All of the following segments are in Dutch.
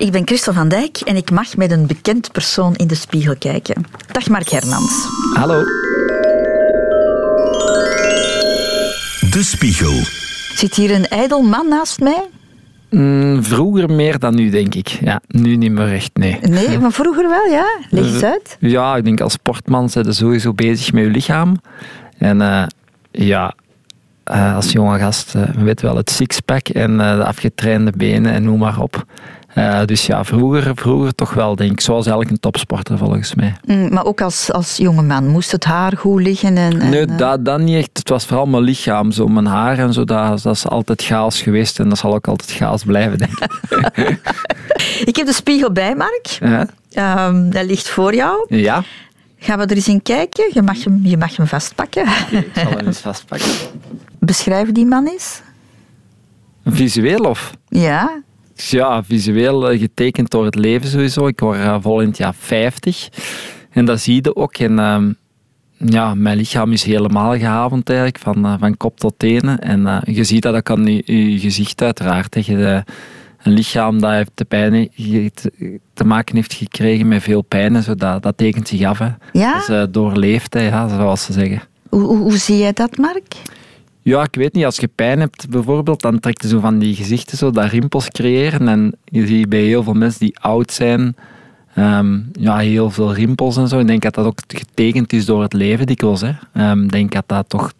Ik ben Christel van Dijk en ik mag met een bekend persoon in de spiegel kijken. Dag Mark Hermans. Hallo. De Spiegel. Zit hier een ijdel man naast mij? Mm, vroeger meer dan nu, denk ik. Ja, nu niet meer echt, nee. Nee, maar vroeger wel, ja. Leg eens uit. Ja, ik denk als sportman zijn je sowieso bezig met je lichaam. En uh, ja, uh, als jonge gast, uh, weet wel, het sixpack en de afgetrainde benen en noem maar op. Uh, dus ja, vroeger, vroeger toch wel, denk ik. Zoals elke topsporter, volgens mij. Mm, maar ook als, als jonge man, moest het haar goed liggen? En, en nee, dat, dat niet echt. Het was vooral mijn lichaam. Zo mijn haar en zo, dat, dat is altijd chaos geweest. En dat zal ook altijd chaos blijven, denk ik. ik heb de spiegel bij, Mark. Ja. Um, dat ligt voor jou. Ja. Gaan we er eens in kijken? Je mag hem, je mag hem vastpakken. Ik zal hem eens vastpakken. Beschrijf die man eens. Visueel of? Ja. Ja, visueel getekend door het leven sowieso. Ik word uh, volgend jaar 50. En dat zie je ook. En uh, ja, mijn lichaam is helemaal gehavend eigenlijk, van, uh, van kop tot tenen. En je ziet dat ook aan je, je gezicht uiteraard. Dat je een lichaam dat heeft de pijn, te maken heeft gekregen met veel pijn, zo, dat, dat tekent zich af. Hè. Ja? Is doorleefd, hè, ja, zoals ze zeggen. Hoe, hoe, hoe zie jij dat, Mark? Ja, ik weet niet. Als je pijn hebt bijvoorbeeld, dan trekt zo van die gezichten zo dat rimpels creëren. En je ziet bij heel veel mensen die oud zijn, um, ja, heel veel rimpels en zo. Ik denk dat dat ook getekend is door het leven dikwijls. Ik um, denk dat dat toch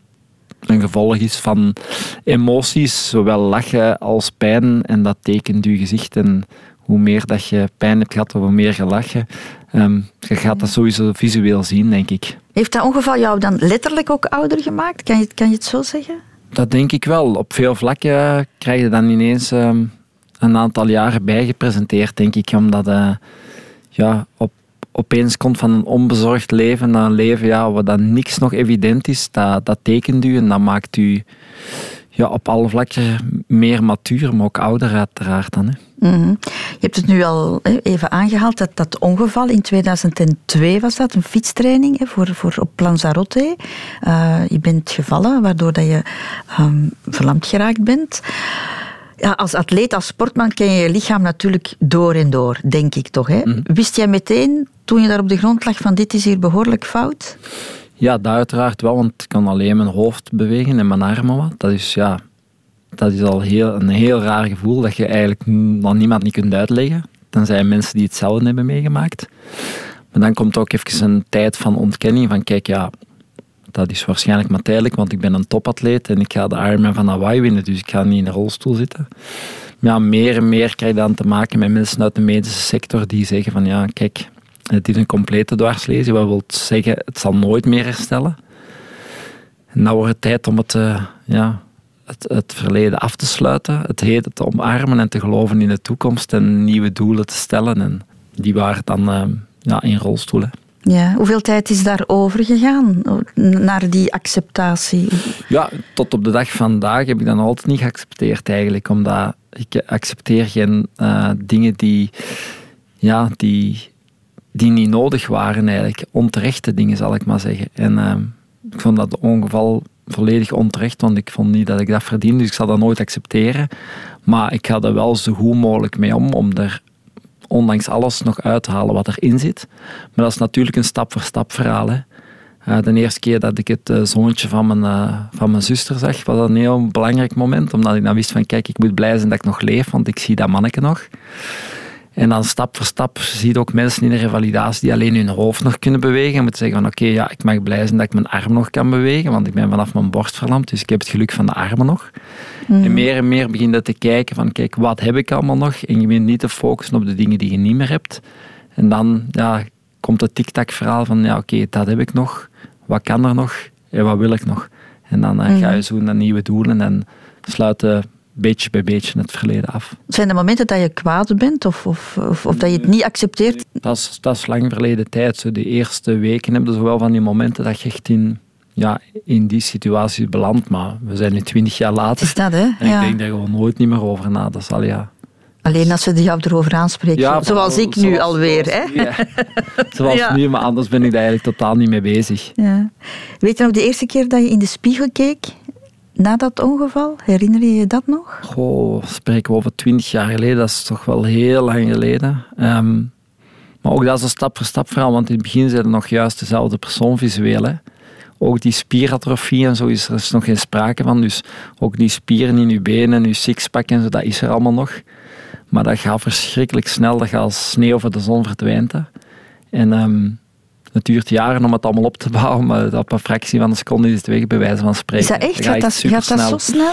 een gevolg is van emoties, zowel lachen als pijn. En dat tekent je gezicht. En hoe meer dat je pijn hebt gehad, hoe meer je lachen. Um, je gaat dat sowieso visueel zien, denk ik. Heeft dat ongeval jou dan letterlijk ook ouder gemaakt? Kan je, kan je het zo zeggen? Dat denk ik wel. Op veel vlakken krijg je dan ineens um, een aantal jaren bijgepresenteerd, denk ik. Omdat uh, ja, op, opeens komt van een onbezorgd leven naar een leven ja, waar dan niks nog evident is. Dat, dat tekent u en dat maakt u ja, op alle vlakken meer matuur, maar ook ouder uiteraard dan. Hè. Mm -hmm. Je hebt het nu al even aangehaald, dat, dat ongeval in 2002 was dat, een fietstraining hè, voor, voor op Lanzarote. Uh, je bent gevallen, waardoor dat je um, verlamd geraakt bent. Ja, als atleet, als sportman ken je je lichaam natuurlijk door en door, denk ik toch. Hè? Mm -hmm. Wist jij meteen, toen je daar op de grond lag, van dit is hier behoorlijk fout? Ja, dat uiteraard wel, want ik kan alleen mijn hoofd bewegen en mijn armen wat. Dat is, ja, dat is al heel, een heel raar gevoel dat je eigenlijk aan niemand niet kunt uitleggen. Tenzij mensen die hetzelfde hebben meegemaakt. Maar dan komt ook even een tijd van ontkenning van kijk, ja, dat is waarschijnlijk maar tijdelijk, want ik ben een topatleet en ik ga de Ironman van Hawaii winnen, dus ik ga niet in een rolstoel zitten. Maar ja, meer en meer krijg je dan te maken met mensen uit de medische sector die zeggen van ja, kijk, het is een complete dwarslezing, wat wil zeggen, het zal nooit meer herstellen. En dan wordt het tijd om het, uh, ja, het, het, verleden af te sluiten, het heden te omarmen en te geloven in de toekomst en nieuwe doelen te stellen. En die waren dan uh, ja, in rolstoelen. Ja, hoeveel tijd is daar over gegaan naar die acceptatie? Ja, tot op de dag van vandaag heb ik dat altijd niet geaccepteerd eigenlijk, omdat ik accepteer geen uh, dingen die, ja, die, die niet nodig waren eigenlijk. Onterechte dingen, zal ik maar zeggen. En uh, ik vond dat ongeval volledig onterecht, want ik vond niet dat ik dat verdiende, dus ik zal dat nooit accepteren. Maar ik ga er wel zo goed mogelijk mee om, om er ondanks alles nog uit te halen wat erin zit. Maar dat is natuurlijk een stap-voor-stap verhaal. Hè. Uh, de eerste keer dat ik het uh, zoontje van mijn, uh, van mijn zuster zag, was dat een heel belangrijk moment, omdat ik dan wist van kijk, ik moet blij zijn dat ik nog leef, want ik zie dat manneke nog. En dan stap voor stap zie je ook mensen in de revalidatie die alleen hun hoofd nog kunnen bewegen. En moeten zeggen van oké, okay, ja, ik mag blij zijn dat ik mijn arm nog kan bewegen, want ik ben vanaf mijn borst verlamd, dus ik heb het geluk van de armen nog. Mm. En meer en meer begin je te kijken van kijk, wat heb ik allemaal nog? En je begint niet te focussen op de dingen die je niet meer hebt. En dan ja, komt het tik-tak verhaal van ja, oké, okay, dat heb ik nog. Wat kan er nog? En wat wil ik nog? En dan uh, mm. ga je zo naar nieuwe doelen en sluiten beetje bij beetje het verleden af. Zijn er momenten dat je kwaad bent of, of, of, of dat je het niet accepteert? Dat is, dat is lang verleden tijd. Zo de eerste weken heb je zo wel van die momenten dat je echt in, ja, in die situatie belandt. Maar we zijn nu twintig jaar later. Is dat, hè? En ja. ik denk daar gewoon nooit niet meer over na. Dat is al ja. Alleen als ze jou erover aanspreken. Ja, zoals ik nu zoals, alweer. Hè? Ja. zoals ja. nu, maar anders ben ik daar eigenlijk totaal niet mee bezig. Ja. Weet je nog de eerste keer dat je in de spiegel keek? Na dat ongeval? Herinner je je dat nog? Goh, spreken we over twintig jaar geleden. Dat is toch wel heel lang geleden. Ehm, maar ook dat is een stap voor stap verhaal. Want in het begin zijn er nog juist dezelfde persoon visueel. Ook die spieratrofie en zo is er nog geen sprake van. Dus ook die spieren in je benen, je sixpack en zo, dat is er allemaal nog. Maar dat gaat verschrikkelijk snel. Dat gaat als sneeuw over de zon verdwijnt. En ehm, het duurt jaren om het allemaal op te bouwen, maar op een fractie van een seconde is het weg, bij wijze van spreken. Is dat echt? gaat dat, gaat dat zo snel?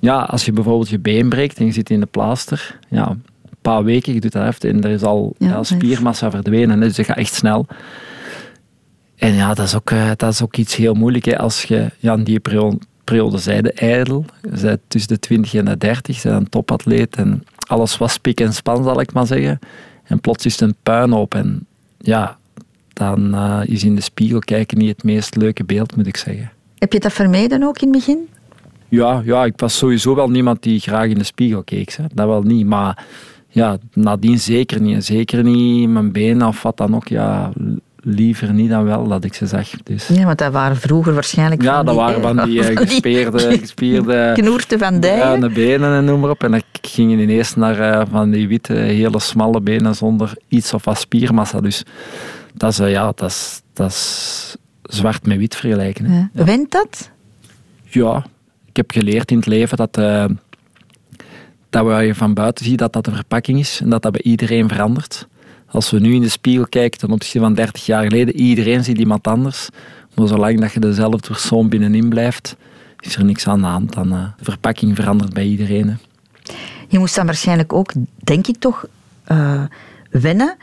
Ja, als je bijvoorbeeld je been breekt en je zit in de plaaster, ja, een paar weken, je doet dat even en er is al Ja, spiermassa verdwenen, dus dat gaat echt snel. En ja, dat is ook, eh, dat is ook iets heel moeilijk. Hè. Als je ja, in die periode, periode zei de ijdel, zei tussen de 20 en de 30, zei een topatleet en alles was pik en span, zal ik maar zeggen. En plots is het een puinhoop en ja, dan eh, is in de spiegel kijken niet het meest leuke beeld, moet ik zeggen. Heb je dat vermeden ook in het begin? Ja, ja, ik was sowieso wel niemand die graag in de spiegel keek. Hè. Dat wel niet, maar ja, nadien zeker niet. En Zeker niet mijn benen of wat dan ook. Ja, liever niet dan wel dat ik ze zag. Dus. Ja, want dat waren vroeger waarschijnlijk Ja, dat die, waren eh, van die eh, gespierde, gespierde knoerten van dijen. bruine benen en noem maar op. En dan gingen ineens naar eh, van die witte, hele smalle benen zonder iets of wat spiermassa. Dus dat is, eh, ja, dat is, dat is zwart met wit vergelijken. hè. Ja. Went dat? Ja, ik heb geleerd in het leven dat, eh, dat wat je van buiten ziet, dat dat een verpakking is en dat dat bij iedereen verandert. Als we nu in de spiegel kijken ten opzichte van 30 jaar geleden, iedereen ziet iemand anders. Maar zolang dat je dezelfde persoon binnenin blijft, is er niks aan de hand. Dan, eh, de verpakking verandert bij iedereen. hè. Je moest dan waarschijnlijk ook, denk ik toch, eh, wennen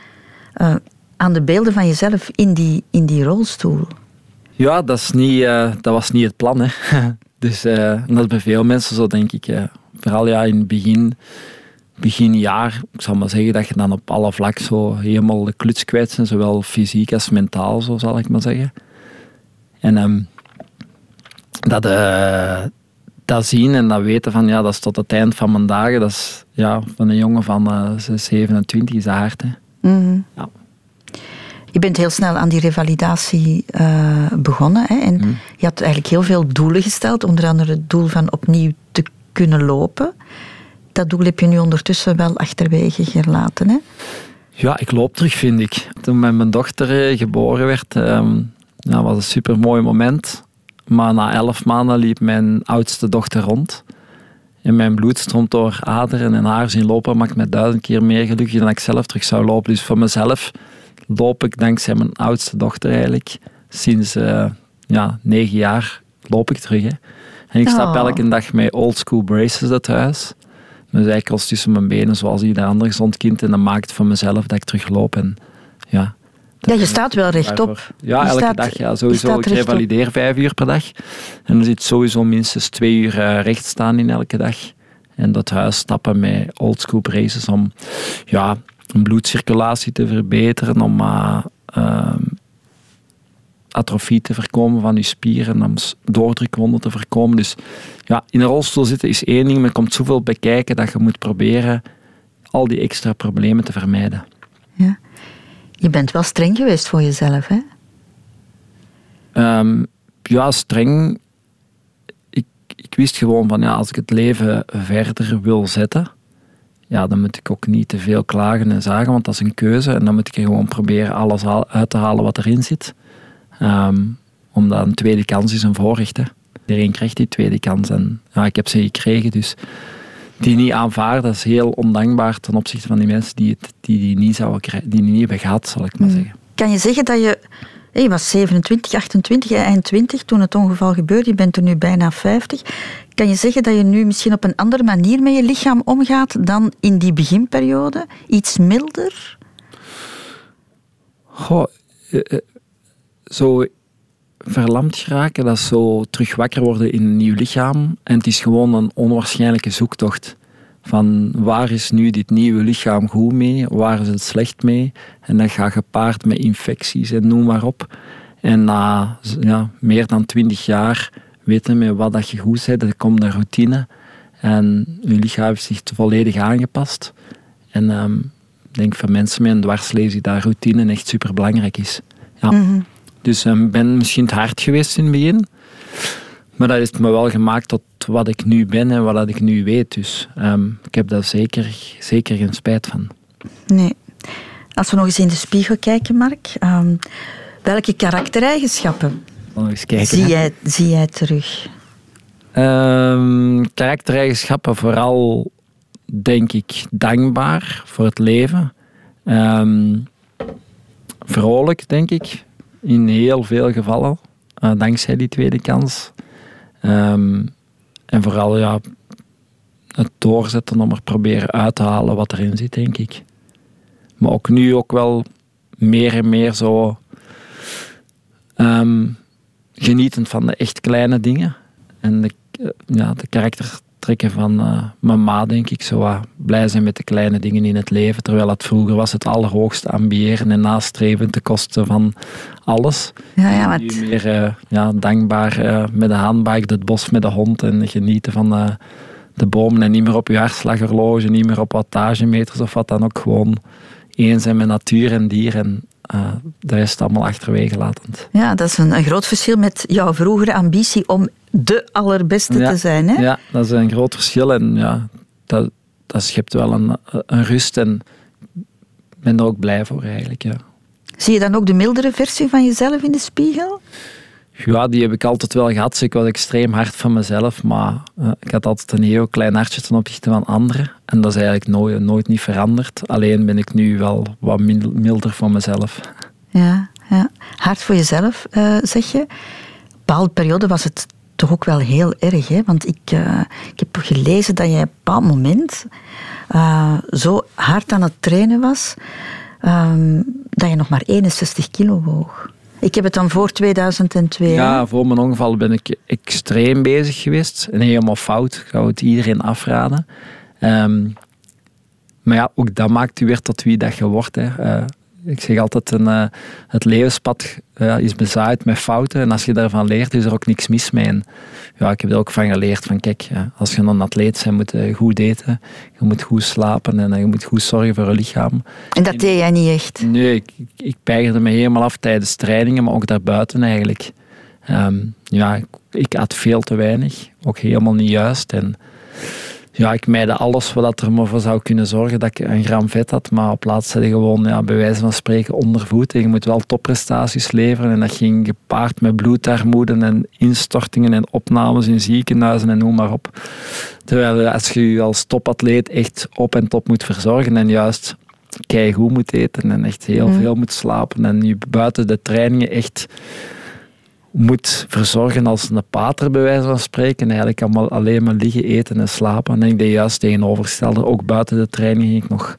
aan de beelden van jezelf in die, in die rolstoel. Ja, dat, is niet, eh, dat was niet het plan. Hè. Dus eh, dat is bij veel mensen zo, denk ik. vooral ja, in het begin, begin jaar, ik zal maar zeggen dat je dan op alle vlakken zo helemaal de kluts kwijt bent, zowel fysiek als mentaal, zo zal ik maar zeggen. En ehm, dat, eh, dat zien en dat weten van, ja, dat is tot het eind van mijn dagen, dat is ja, van een jongen van eh, 27 is dat hard. Hè. Mhm. Ja. Je bent heel snel aan die revalidatie eh, begonnen. Hè? En je had eigenlijk heel veel doelen gesteld. Onder andere het doel van opnieuw te kunnen lopen. Dat doel heb je nu ondertussen wel achterwege gelaten. Hè? Ja, ik loop terug, vind ik. Toen met mijn dochter eh, geboren werd, ehm ja, was een super mooi moment. Maar na elf maanden liep mijn oudste dochter rond. En mijn bloed stroomt door aderen en haar zien lopen maakt mij duizend keer meer gelukkig dan ik zelf terug zou lopen. Dus voor mezelf loop ik dankzij mijn oudste dochter eigenlijk. Sinds eh, ja, negen jaar loop ik terug. Hè. En ik stap Oh. elke dag met old school braces uit huis. Mijn zijkels tussen mijn benen, zoals ieder ander gezond kind. En dat maakt voor mezelf dat ik terugloop. En ja, Ja, je staat wel rechtop. Ja, Je elke staat- dag. Ja, sowieso. Ik revalideer vijf uur per dag. En er zit sowieso minstens twee uur eh, recht staan in elke dag. En dat huis stappen met oldschool braces om ja, bloedcirculatie te verbeteren, om ehm, atrofie te voorkomen van je spieren, om doordrukwonden te voorkomen. Dus ja, in een rolstoel zitten is één ding, maar er komt zoveel bij kijken dat je moet proberen al die extra problemen te vermijden. Ja. Je bent wel streng geweest voor jezelf. Hè? Ehm, ja, streng. Ik, ik wist gewoon van ja, als ik het leven verder wil zetten, ja, dan moet ik ook niet te veel klagen en zagen, want dat is een keuze. En dan moet ik gewoon proberen alles uit te halen wat erin zit. Ehm, omdat een tweede kans is een voorrecht. Hè. Iedereen krijgt die tweede kans en ja, ik heb ze gekregen, dus die niet aanvaarden, dat is heel ondankbaar ten opzichte van die mensen die het, die, die niet zouden krijgen, die niet hebben gehad, zal ik maar zeggen. Kan je zeggen dat je... Je was 27, 28, hè, eind 20 toen het ongeval gebeurde. Je bent er nu bijna 50. Kan je zeggen dat je nu misschien op een andere manier met je lichaam omgaat dan in die beginperiode? Iets milder? Goh, eh, eh, zo verlamd geraken, dat is zo terug wakker worden in een nieuw lichaam. En het is gewoon een onwaarschijnlijke zoektocht. Van waar is nu dit nieuwe lichaam goed mee, waar is het slecht mee? En dat gaat gepaard met infecties en noem maar op. En na ja, meer dan twintig jaar weten met wat dat je goed bent, er komt een routine. En je lichaam heeft zich volledig aangepast. En ehm, ik denk voor mensen met een dwarslesie dat routine echt super belangrijk is. Ja. Dus ik ben misschien te hard geweest in het begin. Maar dat heeft me wel gemaakt tot wat ik nu ben en wat ik nu weet. Dus ehm, ik heb daar zeker, zeker geen spijt van. Nee. Als we nog eens in de spiegel kijken, Mark. ehm, welke karaktereigenschappen Nog eens kijken. zie hè. jij, zie jij terug? Ehm, karaktereigenschappen vooral, denk ik, dankbaar voor het leven. Vrolijk, denk ik, in heel veel gevallen, eh, dankzij die tweede kans. Ehm, en vooral ja, het doorzetten om er proberen uit te halen wat erin zit, denk ik. Maar ook nu ook wel meer en meer zo ehm, genietend van de echt kleine dingen. En de, eh, ja, de karaktertrekken van eh, mijn ma, denk ik. Zo blij zijn met de kleine dingen in het leven. Terwijl het vroeger was het allerhoogste ambiëren en nastreven ten koste van alles. Ja, ja, Nu meer eh, ja, dankbaar eh, met de handbike, het bos met de hond en genieten van eh, de bomen. En niet meer op je hartslaghorloge, niet meer op wattagemeters of wat dan ook. Gewoon eens zijn met natuur en dier en eh, de rest allemaal achterwege latend. ja, dat is een, een groot verschil met jouw vroegere ambitie om de allerbeste Ja. te zijn. Hè? Ja, dat is een groot verschil. En ja, dat, dat schept wel een, een rust. En ik ben er ook blij voor eigenlijk. Ja. Zie je dan ook de mildere versie van jezelf in de spiegel? Ja, die heb ik altijd wel gehad. Ik was extreem hard van mezelf. Maar eh, ik had altijd een heel klein hartje ten opzichte van anderen. En dat is eigenlijk nooit, nooit niet veranderd. Alleen ben ik nu wel wat mil- milder voor mezelf. Ja, ja. hard voor jezelf, eh, zeg je. Op een bepaalde periode was het toch ook wel heel erg. Hè? Want ik, eh, ik heb gelezen dat je op een bepaald moment zo hard aan het trainen was ehm, dat je nog maar 61 kilo woog. Ik heb het dan voor 2002. hè? Ja, voor mijn ongeval ben ik extreem bezig geweest. En helemaal fout. Ik zou het iedereen afraden. Ehm, maar ja, ook dat maakt u weer tot wie dat je wordt. Hè. Eh, ik zeg altijd, een, eh, het levenspad is bezaaid met fouten. En als je daarvan leert, is er ook niks mis mee. En ja, ik heb er ook van geleerd van, kijk, ja, als je een atleet bent, moet je goed eten. Je moet goed slapen en eh, je moet goed zorgen voor je lichaam. En dat deed jij niet echt. Nee, ik, ik, ik peigerde me helemaal af tijdens trainingen, maar ook daarbuiten eigenlijk. Ehm, ja, ik, ik at veel te weinig, ook helemaal niet juist. En ja, ik meide alles wat er me voor zou kunnen zorgen dat ik een gram vet had, maar op plaats zette gewoon ja, bij wijze van spreken ondervoed. En je moet wel topprestaties leveren en dat ging gepaard met bloedarmoede en instortingen en opnames in ziekenhuizen en noem maar op. Terwijl als je je als topatleet echt op en top moet verzorgen en juist keigoed moet eten en echt heel Mm. veel moet slapen en je buiten de trainingen echt moet verzorgen als een pater bij wijze van spreken. En eigenlijk allemaal alleen maar liggen, eten en slapen. En ik deed juist tegenovergestelde. Ook buiten de training ging ik nog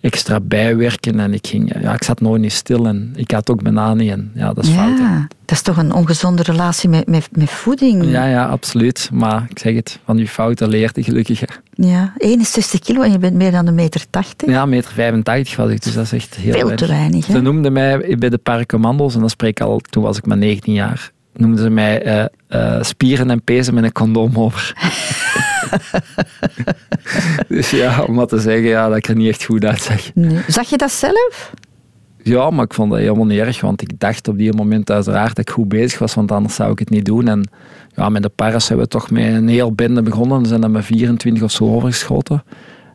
extra bijwerken en ik, ging, ja, ik zat nooit niet stil en ik had ook bijna niet. En ja, dat is fout. hè. Ja, dat is toch een ongezonde relatie met, met, met voeding. Ja, ja, absoluut. Maar ik zeg het, van die fouten leert je gelukkig. hè. Ja, 61 kilo en je bent meer dan een meter 80. Ja, meter 85 was ik, dus dat is echt heel Veel te weinig. Hè? Ze noemden mij bij de paracommando's, en dat spreek ik al, toen was ik maar 19 jaar, noemden ze mij eh, eh, spieren en pezen met een condoom over. dus ja, om maar te zeggen ja, dat ik er niet echt goed uitzag. Nee. Zag je dat zelf? Ja, maar ik vond dat helemaal niet erg, want ik dacht op die moment uiteraard dat ik goed bezig was, want anders zou ik het niet doen. En ja, met de paras hebben we toch met een heel bende begonnen. We zijn dan met 24 of zo overgeschoten.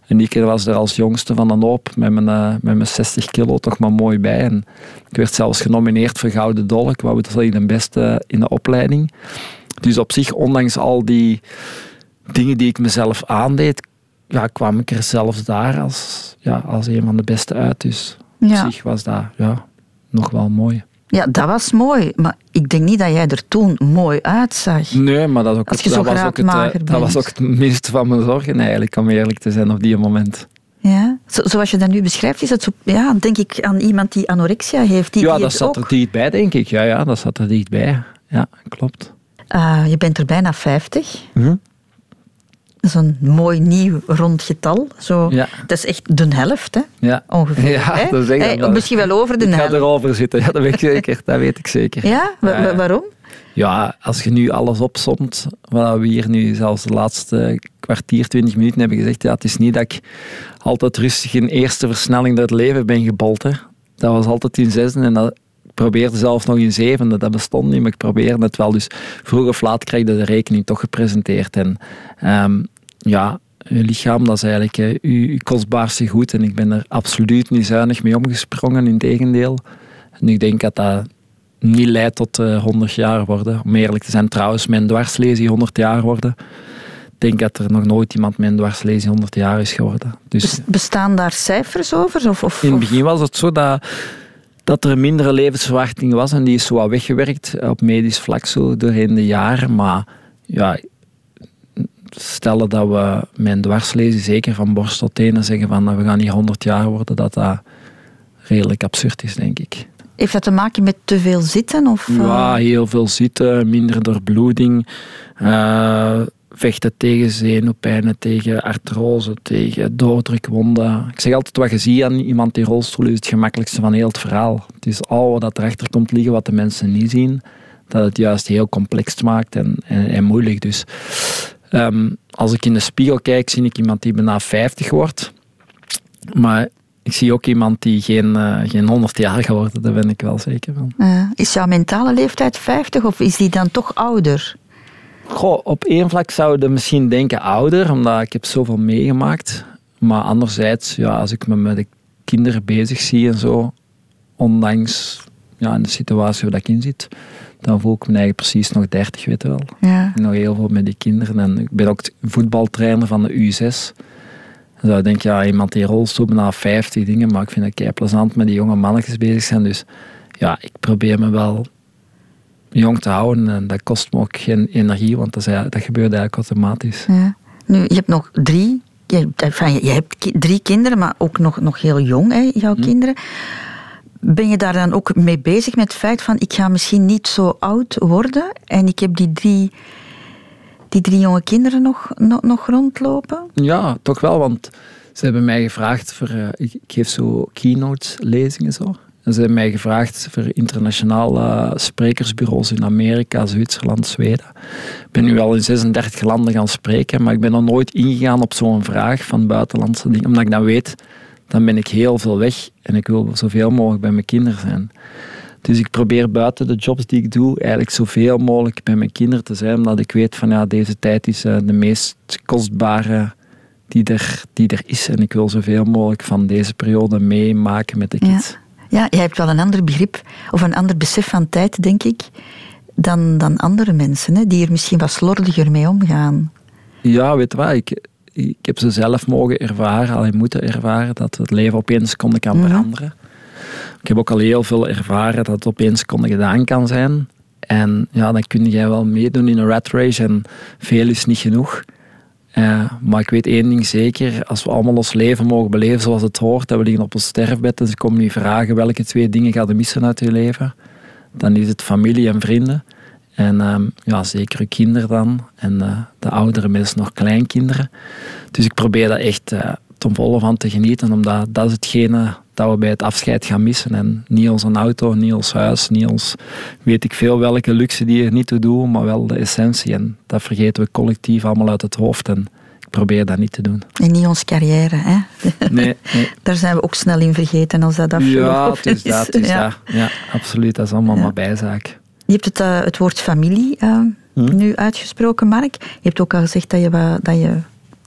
En die keer was er als jongste van een hoop met mijn, eh, met mijn 60 kilo toch maar mooi bij. En ik werd zelfs genomineerd voor Gouden Dolk, wat we toch de beste in de opleiding. Dus op zich, ondanks al die dingen die ik mezelf aandeed, ja, kwam ik er zelfs daar als, ja, als een van de beste uit. Dus Ja. op zich was dat ja, nog wel mooi. ja, dat was mooi. Maar ik denk niet dat jij er toen mooi uitzag. Nee, maar dat, ook het, dat, was ook het, eh, dat was ook het minste van mijn zorgen eigenlijk, om eerlijk te zijn op die moment. Ja? Zo, zoals je dat nu beschrijft, is het zo, ja, denk ik aan iemand die anorexia heeft. Die, ja, die dat zat ook. er dichtbij, denk ik. Ja, ja, dat zat er dichtbij. Ja, klopt. Ah, je bent er bijna 50. Hm? Dat is een mooi nieuw rond getal. Zo, Ja. Dat is echt de helft, hè? Ja. ongeveer. Ja, hè? dat zeg ik Hey, wel. misschien wel over de Ik ga helft. erover zitten, ja, dat weet ik zeker. Dat weet ik zeker. Ja? Wa- Ja, ja. wa- waarom? Ja, als je nu alles opsomt, wat we hier nu zelfs de laatste kwartier, twintig minuten hebben gezegd, ja, het is niet dat ik altijd rustig in eerste versnelling door het leven ben gebold. Hè. Dat was altijd in zesde en dat probeerde zelfs nog in zevende, dat bestond niet, maar ik probeerde het wel. Dus vroeg of laat krijg je de rekening toch gepresenteerd. En ja, je lichaam, dat is eigenlijk je, kostbaarste goed. En ik ben er absoluut niet zuinig mee omgesprongen, in tegendeel. En ik denk dat dat niet leidt tot uh, eh, 100 jaar worden. Om eerlijk te zijn, trouwens, mijn dwarslesie 100 jaar worden. Ik denk dat er nog nooit iemand met een dwarslesie 100 jaar is geworden. Dus, Bestaan daar cijfers over? Of, of, in het begin was het zo dat, dat er een mindere levensverwachting was en die is zo wat weggewerkt op medisch vlak zo doorheen de jaren. Maar ja, stellen dat we met een dwarslesie, zeker van borst tot tenen, zeggen van dat we gaan niet 100 jaar worden, dat dat redelijk absurd is, denk ik. Heeft dat te maken met te veel zitten? Of, Ja, eh? heel veel zitten, minder doorbloeding, uh, vechten tegen zenuwpijnen, tegen artrose, tegen doordrukwonden. Ik zeg altijd, wat je ziet aan iemand die rolstoel is het gemakkelijkste van heel het verhaal. Het is al wat erachter komt liggen, wat de mensen niet zien, dat het juist heel complex maakt en, en, en moeilijk. Dus ehm, als ik in de spiegel kijk, zie ik iemand die bijna 50 wordt. Maar ik zie ook iemand die geen, uh, geen 100 jaar geworden, daar ben ik wel zeker van. Uh, is jouw mentale leeftijd 50 of is die dan toch ouder? Goh, op één vlak zou je misschien denken ouder, omdat ik heb zoveel meegemaakt. Maar anderzijds, ja, als ik me met de kinderen bezig zie en zo, ondanks ja, in de situatie waar ik in zit, dan voel ik me eigenlijk precies nog 30, weet je wel. Ja. Nog heel veel met die kinderen. En ik ben ook voetbaltrainer van de U6 zou ik denken, ja, iemand die rolstoel na 50 dingen, maar ik vind het kei plezant met die jonge mannetjes bezig zijn. Dus ja, ik probeer me wel jong te houden en dat kost me ook geen energie, want dat, is, dat gebeurt eigenlijk automatisch. Ja. Nu, je hebt nog drie, je, je hebt drie kinderen, maar ook nog, nog heel jong, hè, jouw hm. kinderen. Ben je daar dan ook mee bezig met het feit van ik ga misschien niet zo oud worden en ik heb die drie die drie jonge kinderen nog, nog, nog rondlopen? Ja, toch wel, want ze hebben mij gevraagd voor... Uh, ik, geef zo keynote-lezingen zo. En ze hebben mij gevraagd voor internationale sprekersbureaus in Amerika, Zwitserland, Zweden. Ik ben nu al in 36 landen gaan spreken, maar ik ben nog nooit ingegaan op zo'n vraag van buitenlandse dingen. Omdat ik dan weet, dan ben ik heel veel weg en ik wil zoveel mogelijk bij mijn kinderen zijn. Dus ik probeer buiten de jobs die ik doe, eigenlijk zoveel mogelijk bij mijn kinderen te zijn, omdat ik weet van ja, deze tijd is uh, de meest kostbare die er, die er is. En ik wil zoveel mogelijk van deze periode meemaken met de kids. Ja. ja, jij hebt wel een ander begrip of een ander besef van tijd, denk ik, dan, dan andere mensen, hè, die er misschien wat slordiger mee omgaan. Ja, weet je wat, ik, ik heb ze zelf mogen ervaren, alleen moeten ervaren, dat het leven opeens kon kan mhm. veranderen. Ik heb ook al heel veel ervaren dat het opeens kon gedaan kan zijn. En ja, dan kun jij wel meedoen in een rat race en veel is niet genoeg. Uh, maar ik weet één ding zeker, als we allemaal ons leven mogen beleven zoals het hoort, dat we liggen op ons sterfbed en ze komen nu vragen welke twee dingen gaat missen uit je leven, dan is het familie en vrienden. En um, ja, zeker je kinderen dan. En uh, de oudere mensen nog kleinkinderen. Dus ik probeer dat echt uh, ten volle van te genieten, omdat dat is hetgene dat we bij het afscheid gaan missen. En niet onze auto, niet ons huis, niet ons weet ik veel welke luxe die er niet toe doen, maar wel de essentie. En dat vergeten we collectief allemaal uit het hoofd. En ik probeer dat niet te doen. En niet onze carrière, hè? Nee. nee. Daar zijn we ook snel in vergeten als dat afgelopen ja, is. Het is ja. Dat. ja, absoluut. Dat is allemaal maar bijzaak. Je hebt het, uh, het woord familie uh, hm? nu uitgesproken, Mark. Je hebt ook al gezegd dat je, dat je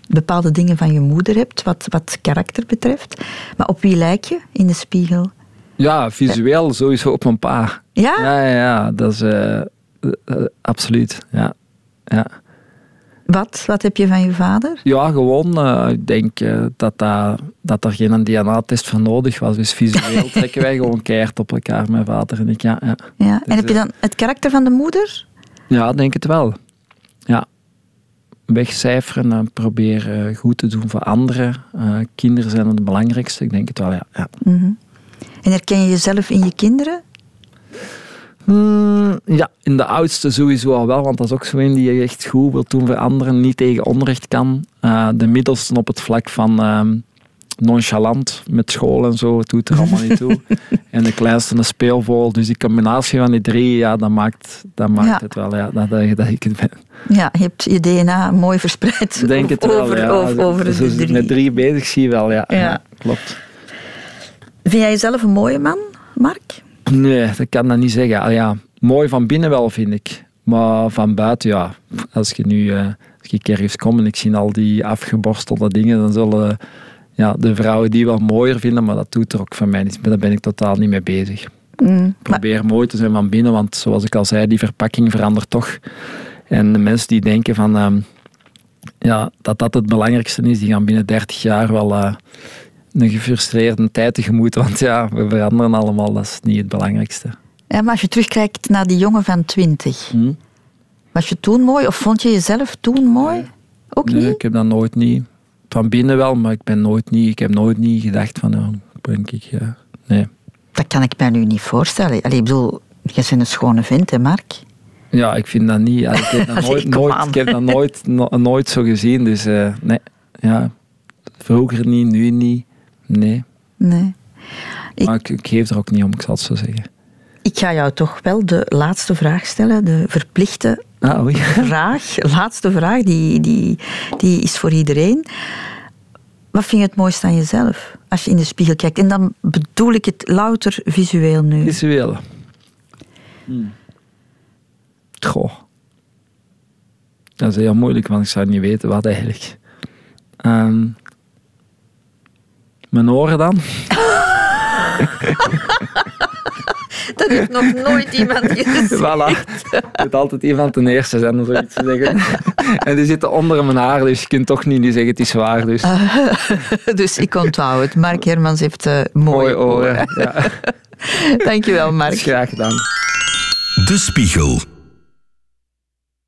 bepaalde dingen van je moeder hebt, wat, wat karakter betreft. Maar op wie lijk je in de spiegel? Ja, visueel sowieso op mijn pa. Ja? Ja, ja, ja dat is uh, absoluut. Ja. ja. Wat? Wat heb je van je vader? Ja, gewoon. Uh, ik denk uh, dat, dat, dat er geen DNA-test voor nodig was. Dus visueel trekken wij gewoon keihard op elkaar, mijn vader en ik. Ja, ja. ja. en dus, heb je dan het karakter van de moeder? Ja, denk het wel. Ja wegcijferen en proberen goed te doen voor anderen. Uh, kinderen zijn het belangrijkste, ik denk het wel, ja. ja. Mm -hmm. En herken je jezelf in je kinderen? Mm, ja, in de oudste sowieso al wel, want dat is ook zo een die je echt goed wil doen voor anderen, niet tegen onrecht kan. Uh, de middelste op het vlak van uh, nonchalant met school en zo, het doet er allemaal niet toe. en de kleinste een speelvol. Dus die combinatie van die drie, ja, dat maakt, dat maakt het wel, ja, dat, dat ik het ben. Ja, je hebt je DNA mooi verspreid Denk het over, wel, ja. over, over dus de drie. Met drie bezig zie je wel, ja. ja. ja. klopt. Vind jij jezelf een mooie man, Mark? Nee, dat kan dat niet zeggen. Al ja, mooi van binnen wel, vind ik. Maar van buiten, ja. Als je nu uh, als ik ergens kom en ik zie al die afgeborstelde dingen, dan zullen ja, de vrouwen die wel mooier vinden, maar dat doet er ook van mij niet. Daar ben ik totaal niet mee bezig. Mm, probeer mooi te zijn van binnen, want zoals ik al zei, die verpakking verandert toch. En de mensen die denken van, ehm, ja, dat dat het belangrijkste is, die gaan binnen 30 jaar wel uh, een gefrustreerde tijd tegemoet. Want ja, we veranderen allemaal, dat is niet het belangrijkste. Ja, maar als je terugkijkt naar die jongen van 20, hmm? was je toen mooi of vond je jezelf toen mooi? Ook nee, niet? ik heb dat nooit niet. Van binnen wel, maar ik, ben nooit niet, ik heb nooit niet gedacht van, ja, ben ik, ja, nee. Dat kan ik mij nu niet voorstellen. Allee, ik bedoel, je bent een schone vent, hè, Mark? Ja, ik vind dat niet. Ik heb dat nooit, nooit, ik heb dat nooit, nooit zo gezien. Dus uh, nee, ja. Vroeger niet, nu niet. Nee. Nee. Maar ik, ik, geef er ook niet om, ik zal het zo zeggen. Ik ga jou toch wel de laatste vraag stellen, de verplichte ah, oei. vraag. Laatste vraag, die, die, die is voor iedereen. Wat vind je het mooiste aan jezelf als je in de spiegel kijkt? En dan bedoel ik het louter visueel nu. Visueel. Hmm. Goh. Dat is heel moeilijk, want ik zou niet weten wat eigenlijk. Um, mijn oren dan? Dat heeft nog nooit iemand gezegd. Voilà. Er moet altijd iemand ten eerste zijn om zoiets te zeggen. En die zitten onder mijn haar, dus je kunt toch niet zeggen het is waar. Dus, dus ik onthoud het. Mark Hermans heeft uh, mooie, oren. oren. Ja. Dankjewel, Mark. Graag gedaan. De Spiegel.